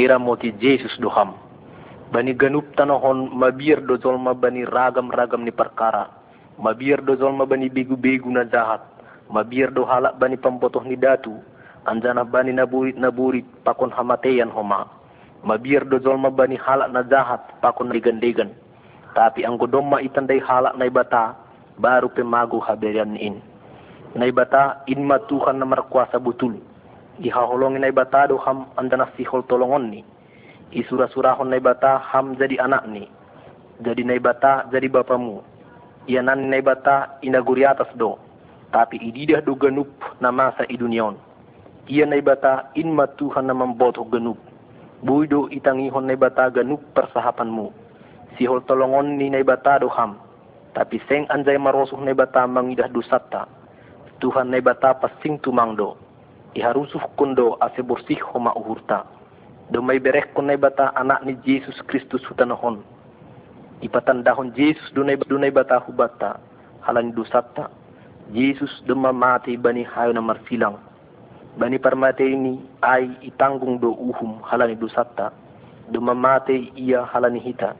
ira moti Jesus doham bani ganup tanahon mabir do zolma bani ragam-ragam ni perkara. Mabir do zolma bani begu-begu na jahat. Mabir do halak bani pembotoh ni datu. Anjana bani naburit naburit pakon hamateyan homa. Mabir do zolma bani halak na jahat pakon degan-degan tapi ang godomma itandai halak na ibata baru pemagu haberian in na ibata inma Tuhan na markuasa butul ihaholongin na ibata do ham andana sihol tolongon ni. Isura-surahon na ibata ham jadi anak ni. Jadi na ibata jadi bapamu. Nan na ibata inaguri atas do. Tapi ididah do ganup na masa idunion iya na ibata inma Tuhan na mamboto ganup buido itangihon na ibata ganup persahapanmu. Sihol tolongon ni na ibata do ham. Tapi seng anjay marosuh na ibata mangidah dusata Tuhan na ibata pasing tumangdo iharusuh kundo ase homa uhurta. Do may berek kun bata anak ni Jesus Kristus hutanahon ipatandahon Jesus dunay dunay bata hubata. Halan dusata Jesus dumamati bani hayo na marsilang. Bani parmate ini ay itanggung do uhum halani dusata dumamate iya halani hita.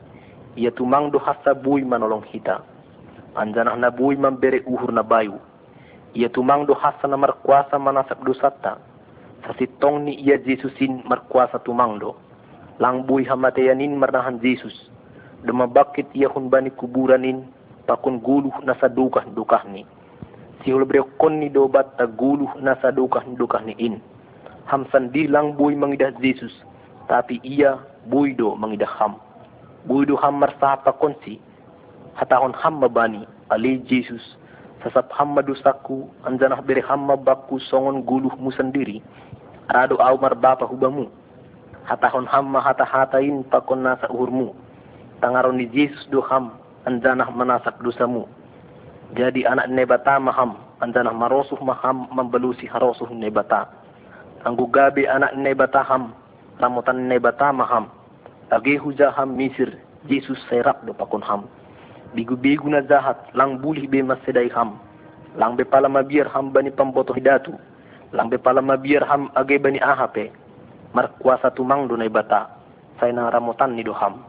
Iya tumang do hasa buy manolong hita. Anjanah na buy bere uhur na bayu iya tumang do hasa na markwasa manasak dusata sa sitong ni iya Jesusin markuasa. Lang buhay hamatayanin marnahan Jesus. Dumabakit iya bani kuburanin pakun guluh na sa dukah dukah ni. Si kon ni dobat ta guluh na sa dukah dukah ni in. Hamsan di lang buhay mangidah Jesus. Tapi iya buhay do mangidah ham. Buhay do ham marsaha konsi. Hatahon ham mabani ali Jesus sasap hamma dusaku anjanah beri hamma bakku songon guluh mu sendiri. Rado au bapa hubamu. Hatahon hamma hata hatain pakon nasa uhurmu. Tangaron di Jesus do ham anjanah manasak dosamu jadi anak nebata maham anjanah marosuh maham membelusi harosuh nebata. Anggu gabe anak nebata ham ramutan nebata maham. Age hujaham misir Jesus serak do pakon ham bigu-bigu na zahat lang bulih be maseday ham. Lang be pala mabir ham bani pamboto hidatu. Lang be pala mabir ham age bani ahape. Mar kuasa tumang dunay bata. Say nang ramutan ni do ham.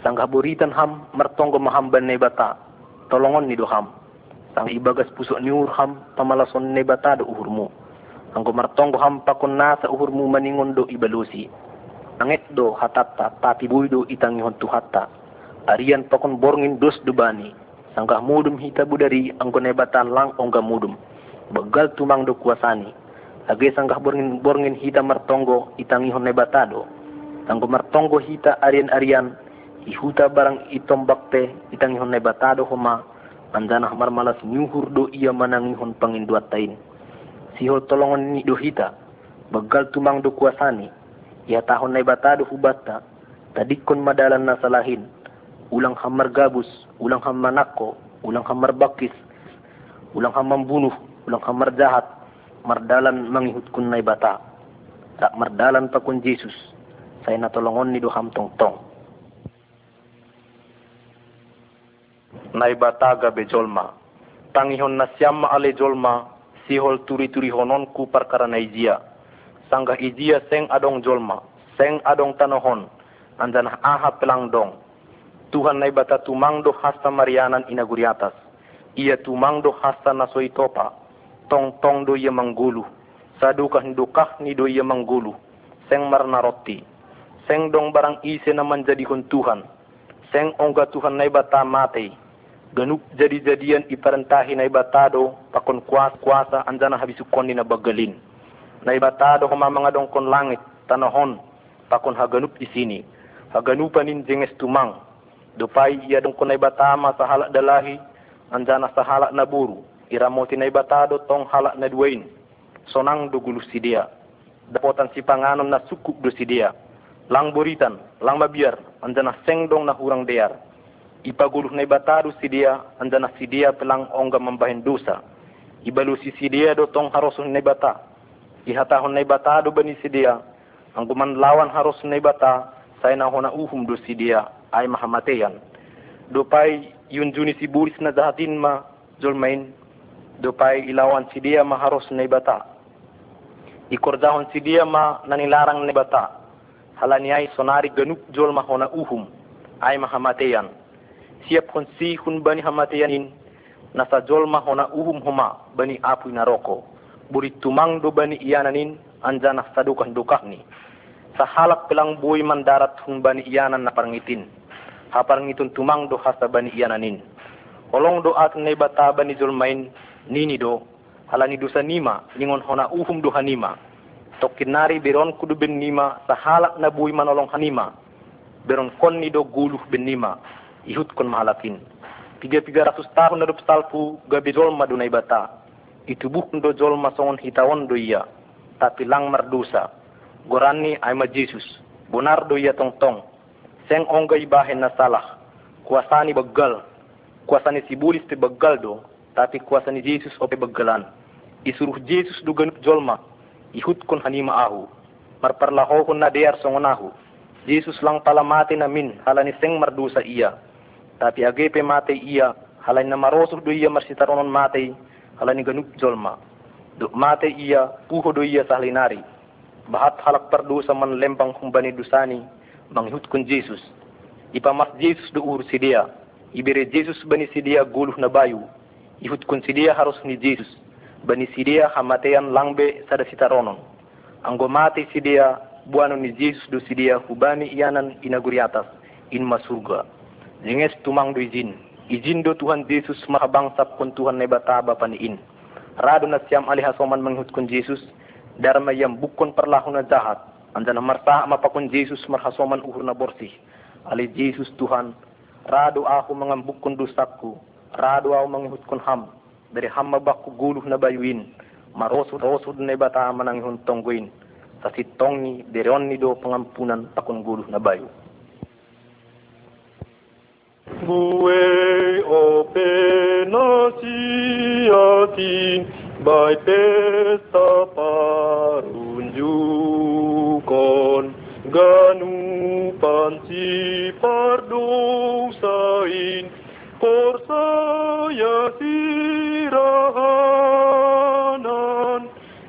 Sang buritan ham martonggo maham bani bata. Tolongon ni do ham. Sang ibagas pusok niur ham pamalason ni bata do uhurmu. Anggo martonggo ham pakon nasa uhurmu maningon do ibalusi angit do hatatta tapi buydo itangihon tuhatta arian pakon borngin dos dubani. Sangka mudum hita budari angko nebatan lang ongga mudum. Begal tumang do kuasani. Age sangka borngin borngin hita martonggo itangi hon nebatado. Angko martonggo hita arian arian ihuta barang itom bakte itangi hon nebatado homa. Anjana marmalas nyuhur do ia manangi hon pangin tain. Sihol tolongan ni do hita. Begal tumang do kuasani. Ia tahun nebatado hubata. Tadikon madalan nasalahin ulang hamar gabus, ulang hamar nako, ulang hamar bakis, ulang hamar bunuh, ulang hamar jahat, mardalan mangihut kun na bata. Tak mardalan pa kun Jesus, saya natolongon ni tong tong. Naibata gabe jolma, tangihon na siyam ale jolma, sihol turi-turi honon ku perkara na ijia. Sangga ijia seng adong jolma, seng adong tanohon, andan aha pelang dong, Tuhan na ibata tumangdo hasta marianan inaguriatas. Ia tumangdo hasta nasoitopa. Tong tong do ia manggulu. Sadukah dukah ni do ia manggulu. Seng marna roti. Seng dong barang ise na manjadihon Tuhan. Seng ongga Tuhan na ibata mate. Ganuk jadi-jadian iparantahi na ibatado pakon kuasa kuasa anjana habisukon ni na bagalin. Na ibatado humamanga dong kon langit tanahon pakon haganup di sini. Haganupanin jenges tumang Dupai ia dong kunay batama sa halak dalahi, anjana sa halak na buru, iramoti na ibatado tong halak na. Sonang dugulu si dia. Dapotan si panganom na sukuk do si dia. Lang buritan, lang mabiar, anjana sengdong na hurang dear. Ipaguluh na ibatado si dia, anjana si dia pelang ongga membahin dosa. Ibalu si si dia do tong harosun na ibata. Ihatahon na ibatado bani si dia, ang lawan harus na ibata, saya na hona uhum do si dia, ay mahamateyan. Dupay yun juni si buris na dahatin ma zulmain. Dupay ilawan si dia maharos na ibata. Ikordahon si dia ma nanilarang na ibata. halaniai sonari ganuk jol mahona uhum ay mahamateyan siap kon si hun bani hamateyanin nasa jol mahona uhum homa bani apu naroko buri tumang do bani iyananin anjana sadukan dukahni sa halak pelang buy mandarat hun bani iyanan na parangitin haparangitun tumang do hasa bani iyananin holong do at ne bata bani jol main nini do. Halani dosa nima ningon hona uhum do hanima tokkinari beron kudu ben nima sa halak na buy manolong hanima. Beron konni do guluh ben nima ihut kon mahalakin. Tiga tiga ratus tahun na salpu gabi zolma dunai bata. Itu buk do zolma songon hitawan do iya tapi lang mardusa. Gorani ay ma Jesus. Bonar do iya tong tong seng onga ibahen na salah kuasani begal kuasani sibulis te begal do tapi kuasani Jesus ope begalan. Isuruh Jesus do ganuk jolma. Ihut kon hanima ahu. Marparlaho kon na dear songonahu Jesus lang pala mati na min halani seng mardusa iya tapi age pe mati iya halani na marosuh do iya marsitaronon mati halani ganuk jolma. Do mati iya puho do iya sahlinari bahat halak pardusa man lempang humbani dusani manghut Jesus. Ipamas Jesus do ur sidia. Ibere Jesus bani sidia guluh na bayu. Ihut kun sidia harus ni Jesus. Bani sidia hamatean langbe sada sitaronon anggo mati sidia buano ni Jesus do sidia hubani ianan inaguri atas in masurga jenges tumang do izin. Izin do Tuhan Yesus mahabangsa pun Tuhan nebataba paniin rado na siam alih hasoman menghut Jesus dharma yang bukon perlahuna jahat anjana marta mapakun Jesus marhasoman uhur na borsih ali Jesus Tuhan rado aku mengambukun dosaku rado aku menghut kun ham. Dari hamma bakku guluh na bayuin marosu rosu ne bata manang hun tongguin sa tongi dari onni do pengampunan takun guluh na bayu. Bue by pesta parunjukon ganu pansi pardosain por saya sirahanan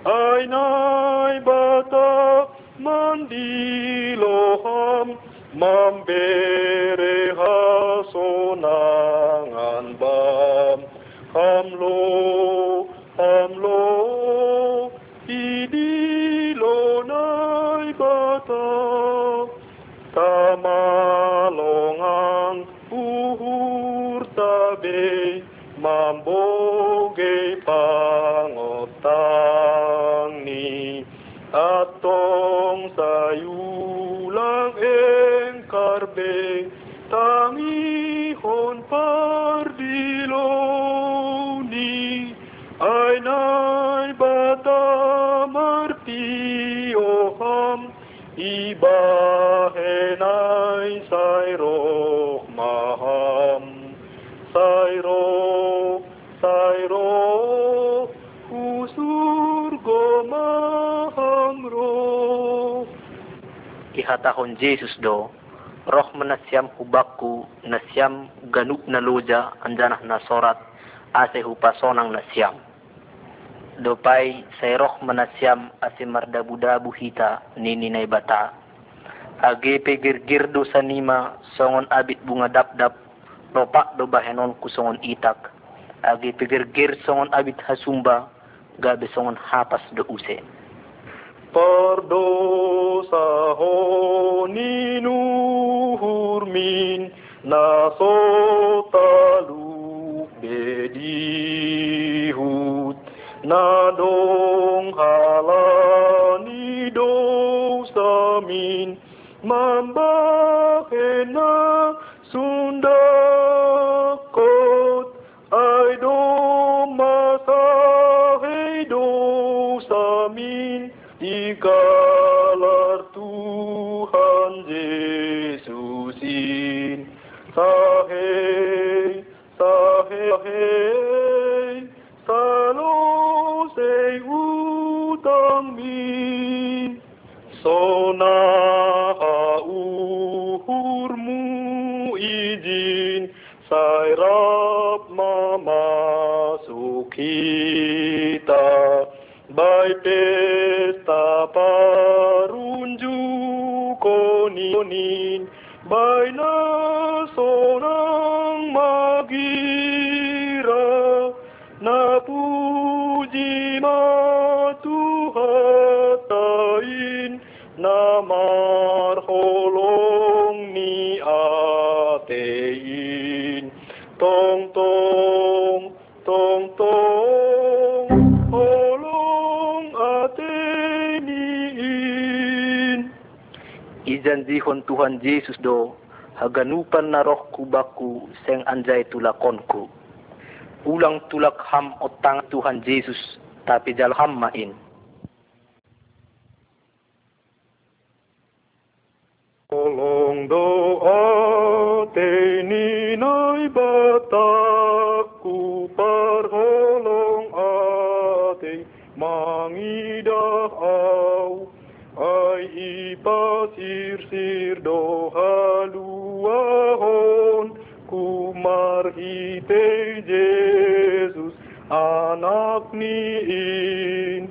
ay nay bata mandiloham mambere mamboge pangotang ni atong sayulang engkarbe ihatahon Jesus do roh menasyam hubakku nasyam ganuk na loja anjanah na sorat ase hupasonang nasyam. Dopai say roh menasyam ase mardabu-dabu hita nini nay bata. Age pegir-gir do sanima songon abit bunga dap-dap lopak do bahenon songon itak. Age pegir-gir songon abit hasumba gabe songon hapas do use Pardosa honinu hurmin nasotalu bedihut. Nadong halani dosamin mambakena sundakot kita bai pesta parunju bai nah Ijanjihon Tuhan Yesus do, haganupan na roh kubaku seng anjay tulakonku. Ulang tulak ham otang Tuhan Yesus, tapi jal ham main. Tolong doa teninai bataku parholong ate mangidah au ai ipasir sir do haluahon kumar hite Jesus anak niin.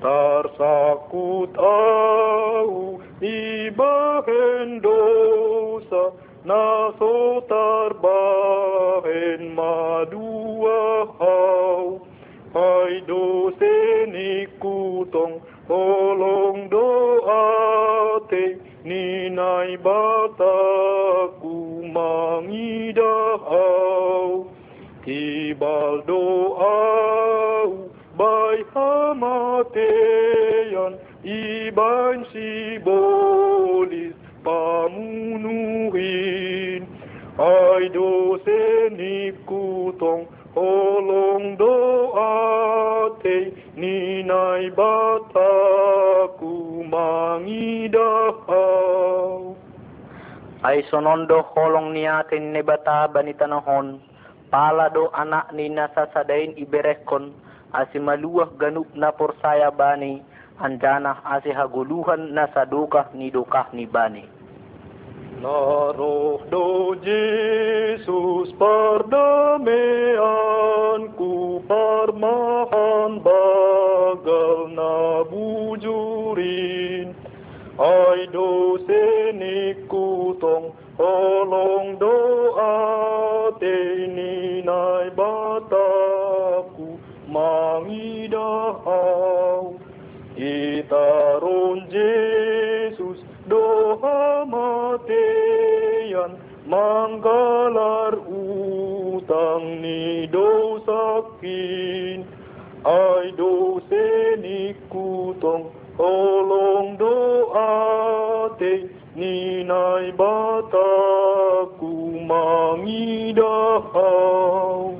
Tarsakut au ibahen dosa naso tarbahen bataku mangidah au tibal doau bai hamatean iban sibolis pamunuhin. Ai doseni kutong tolong doate ninai bataku mangidahau Ay sonondo holong niatin ne bata banitanahon, pala do anak ni nasasadain iberekon, asi maluah ganup na porsaya bani, anjana asi haguluhan na sadukah ni dukah ni bani. Naroh do Jesus pardamaianku parmahan bagal na bujurin Ay do seniku tong holong doate ninay bataku mangidahaw Itaron Jesus doha mateyan manggalar utang ni dosakin ay dose ni kutong tolong doate ninay bataku mangidahaw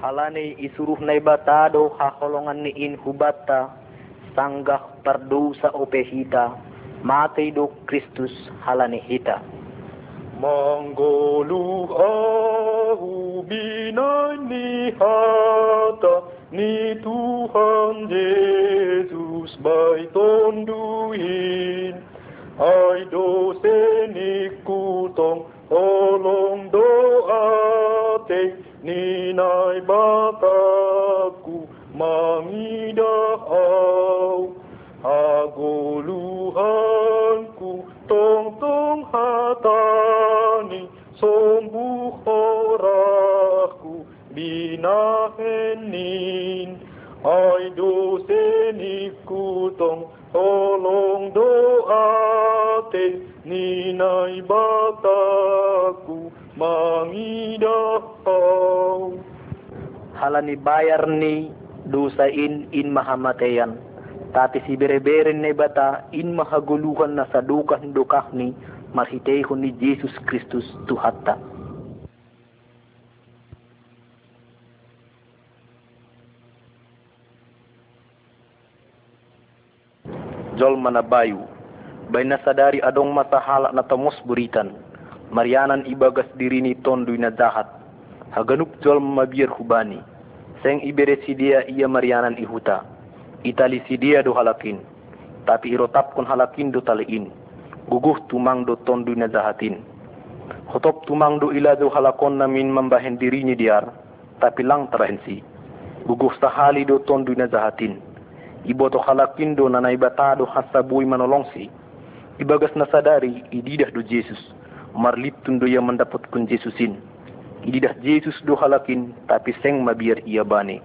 Halani isuruh na batado hakolongan ni inhubata, sanggah pardusa o pehita, matay do Kristus halani hita. Manggoluh ahu binay ni hata. Ni Tuhan Yesus tonduin ay dose ni kutong tolong doate ninay bataku mangidahaw aguluhanku tong tong hatani sombuhoraku binahenin. Ay doseni kutong halani bayar ni dusain in mahamateyan. Tati si bereberen ni bata in mahaguluhan na sadukan dukah ni marhitehon ni Jesus Kristus tuhatta. Jol manabayu, bay nasadari adong matahala na tamos buritan, marianan ibagas diri ni tondoy na jahat, haganup jol mabir hubani, seng ibere sidia iya marianan ihuta, itali sidia do halakin, tapi irotap kon halakin do taliin, guguh tumang do tondoy na jahatin. Hotop tumang do ila do halakon namin mambahen dirinya diar, tapi lang tarahensi. Guguh sahali do tondoy na jahatin. Iboto halakin do nanay batado hasabuy manolongsi. ibagas nasadari ididah do Jesus marlitun do ia mendapatkan Jesusin ididah Jesus do halakin tapi seng mabiar ia bani.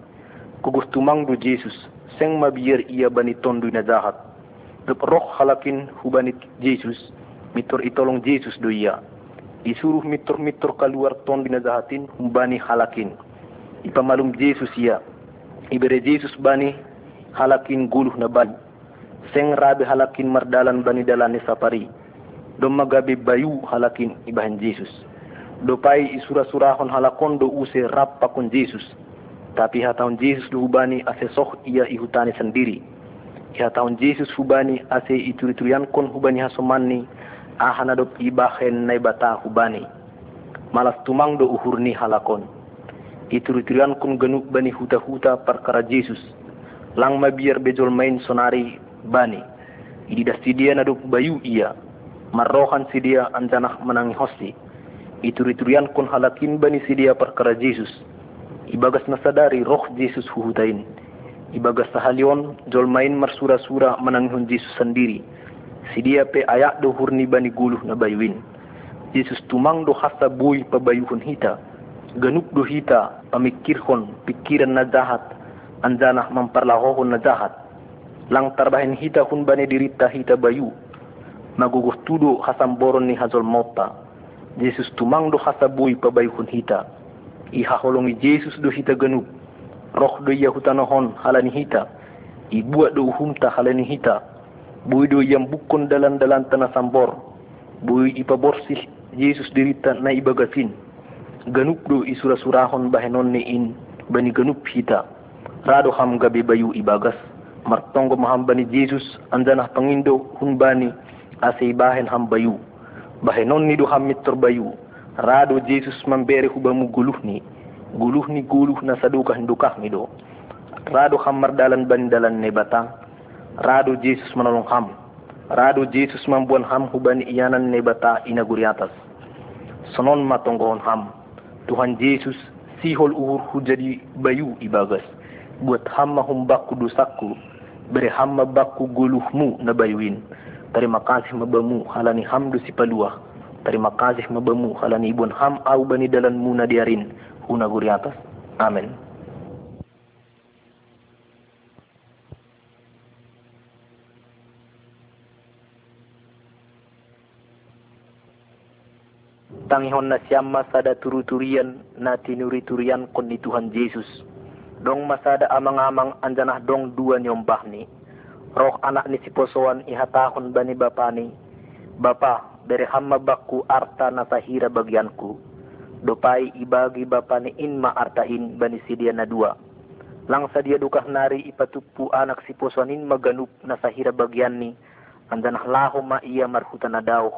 Kugus tumang do Jesus seng mabiar ia bani tondu na jahat Dop roh halakin hubani Jesus mitur itolong Jesus do ia. Disuruh mitur-mitur keluar ton na jahatin hubani halakin. Ipamalum Jesus ia. Ibere Jesus bani halakin guluh na bani. Seng rabe halakin mardalan bani dalane sapari. Do magabe bayu halakin ibahan Jesus do pai isura-surahon halakon do use rappa kon Jesus. Tapi hataun Jesus hubani ase soh ia ihutani sendiri. Hataun Jesus hubani ase ituri-turian kon hubani hasomanni ahana do ibahen nai bata hubani malas tumang do uhurni halakon. Ituri-turian kon genuk bani huta-huta perkara Jesus. Lang mabiar bejol main sonari bani. Idi sidia nadu bayu iya marrohan sidia anjanah menangi hosti ituri-turian kun halakin bani sidia perkara Jesus. Ibagas nasadari roh Jesus huhutain. Ibagas sahalion jol main marsura-sura menangihun Jesus sendiri. Sidia pe ayak do hurni bani guluh na bayuin Jesus tumang do hasa bui pabayuhun hita. Ganuk do hita pamikirhon pikiran na jahat anjanah memperlahohon na jahat lang tarbahin hita hun bane dirita hita bayu. Maguguh tudo hasam boron ni hazol mota Jesus tumang do hasabui pabayu hun hita. Iha holongi Jesus do hita ganu roh do iya hutanohon halani hita. Ibuat do uhumta halani hita. Bui do yang bukon dalan-dalan tanah sambor. Bui ipa borsih Jesus dirita na ibagasin ganuk do isura-surahon bahenon ni in bani ganup hita. Rado ham gabi bayu ibagas martongo mahambani Jesus anjanah pangindo hunbani ase bahen hambayu bahenon ni do hammitor bayu rado Jesus guluhni. Guluhni guluh na saduka hindukah mi do. Rado hammar dalan bani dalan ne batang rado Jesus manolong ham. Rado Jesus mambuan ham hubani iyanan ne bata ina sonon matongohon ham. Tuhan Yesus sihol uhur hujadi bayu ibagas. Buat hamma humbaku dosaku beri hamma bakku guluhmu na kasih mabamu halani hamdu si paluah terima kasih mabamu halani ibun ham au bani dalanmu na diarin huna guri atas. Amin. Tangihon na siyama sada turu-turian na tinuri-turian kon ni Tuhan Yesus dong masada amang-amang anjanah dong dua nyombah ni. Roh anak ni si posoan ihatahon bani bapa ni. Bapa bere hamma bakku arta nasahira bagianku. Dopai ibagi bapa ni inma artain bani sidia na dua. Lang sadia dukah nari ipatupu anak si posoanin maganup nasahira bagian ni. Anjanah laho ma iya marhuta na dauh.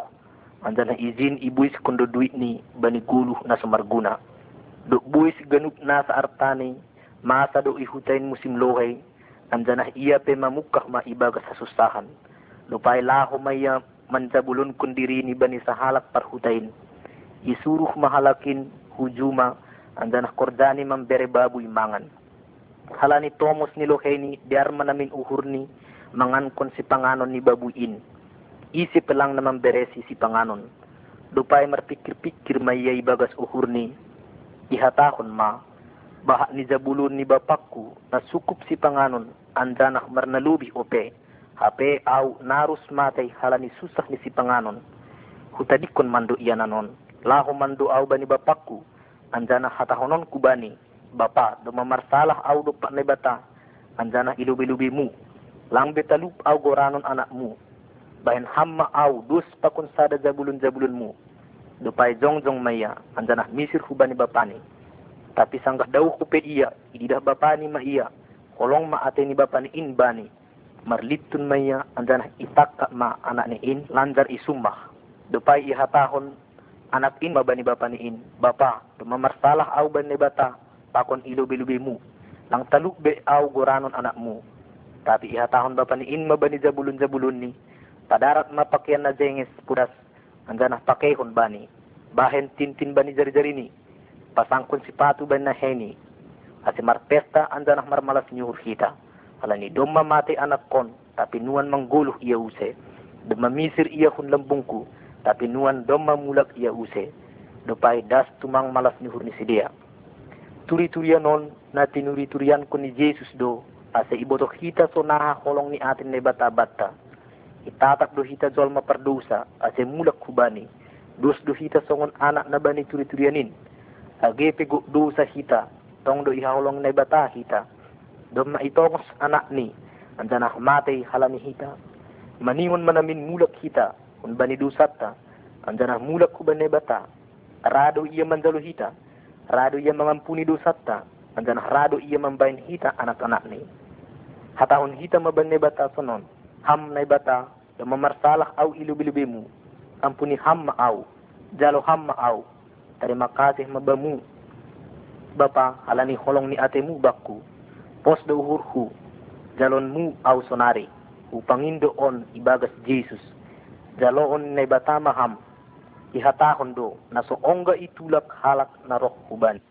Anjanah izin ibuis kondo duit ni bani guluh na sumarguna dok buis ganup nasa artani masa ihutain musim lohay anjanah iya pe mamukah ma ibagas hasustahan lupay laho maya manjabulun kundiri ni bani sahalak parhutain. Isuruh mahalakin hujuma anjanah kordani mambere babu imangan. Halani tomos ni loheni biar manamin uhurni mangan kon si panganon ni babuin isi pelang naman beresi si panganon. Lupay marpikir-pikir maya ibagas uhurni ihatahon ma bahak ni Zabulun ni bapakku na sukup si panganon andanah marnalubi ope. Hape au narus matay halani susah ni si panganon hutadikon mando iya nanon. Laho mando au bani bapakku anjana hatahonon kubani bapa do mamarsalah au do pak bata. Anjana ilubi-lubi mu lang betalup au goranon anakmu. Bahen hamma au dus pakun sada jabulun-jabulun mu do pai jong-jong maya anjana misir hubani bapani tapi sanggah dauh kupe iya ididah bapani ma iya. Kolong ma ate ni bapani in bani marlitun maya anjana itak ma anak ni in lanjar isumbah depai ihatahon anak in ma bani bapani in. Bapa mamarsalah au bani bata pakon ilo bilubimu lang taluk be au goranon anakmu tapi ihatahon bapani in ma bani jabulun jabulun ni. Padarat ma pakaian na jenges pudas anjana pakehon bani bahen tintin bani jari-jari ni pasangkun sipatu ban na heni. Asi marpesta andanah marmalas nyuhur kita. Alani domma mati anak kon tapi nuan mangguluh ia use. Do mamisir iya hun lambungku tapi nuan do mulak iya use. Do pai das tumang malas ni hurni sidia turi turian non na tinuri turian ko ni Jesus do. Asa iboto kita so naha holong ni atin ne bata bata itatap do hita jol perdosa ase mulak kubani dos do hita songon anak na bani turi turianin age pego dosa hita. Tong do ihaulong na bata hita. Do ma itongos anak ni. Andana mate halami hita. Maningon manamin mulak hita. Un bani dosata andana mulak kubane bata. Rado ia manjalo hita. Rado ia mengampuni dosata andana rado ia membain hita anak-anak ni. Hatahun hita mabane bata sonon. Ham na bata. Do mamarsalah au ilu bilibemu ampuni ham au. Jalo ham au terima kasih mabamu Bapa halani holong ni atemu bakku. Pos do uhurhu. Jalon mu au sonari. Upangindo on ibagas Jesus. Jalo on ne batama ham. Ihatahon do. Naso onga itulak halak na roh uban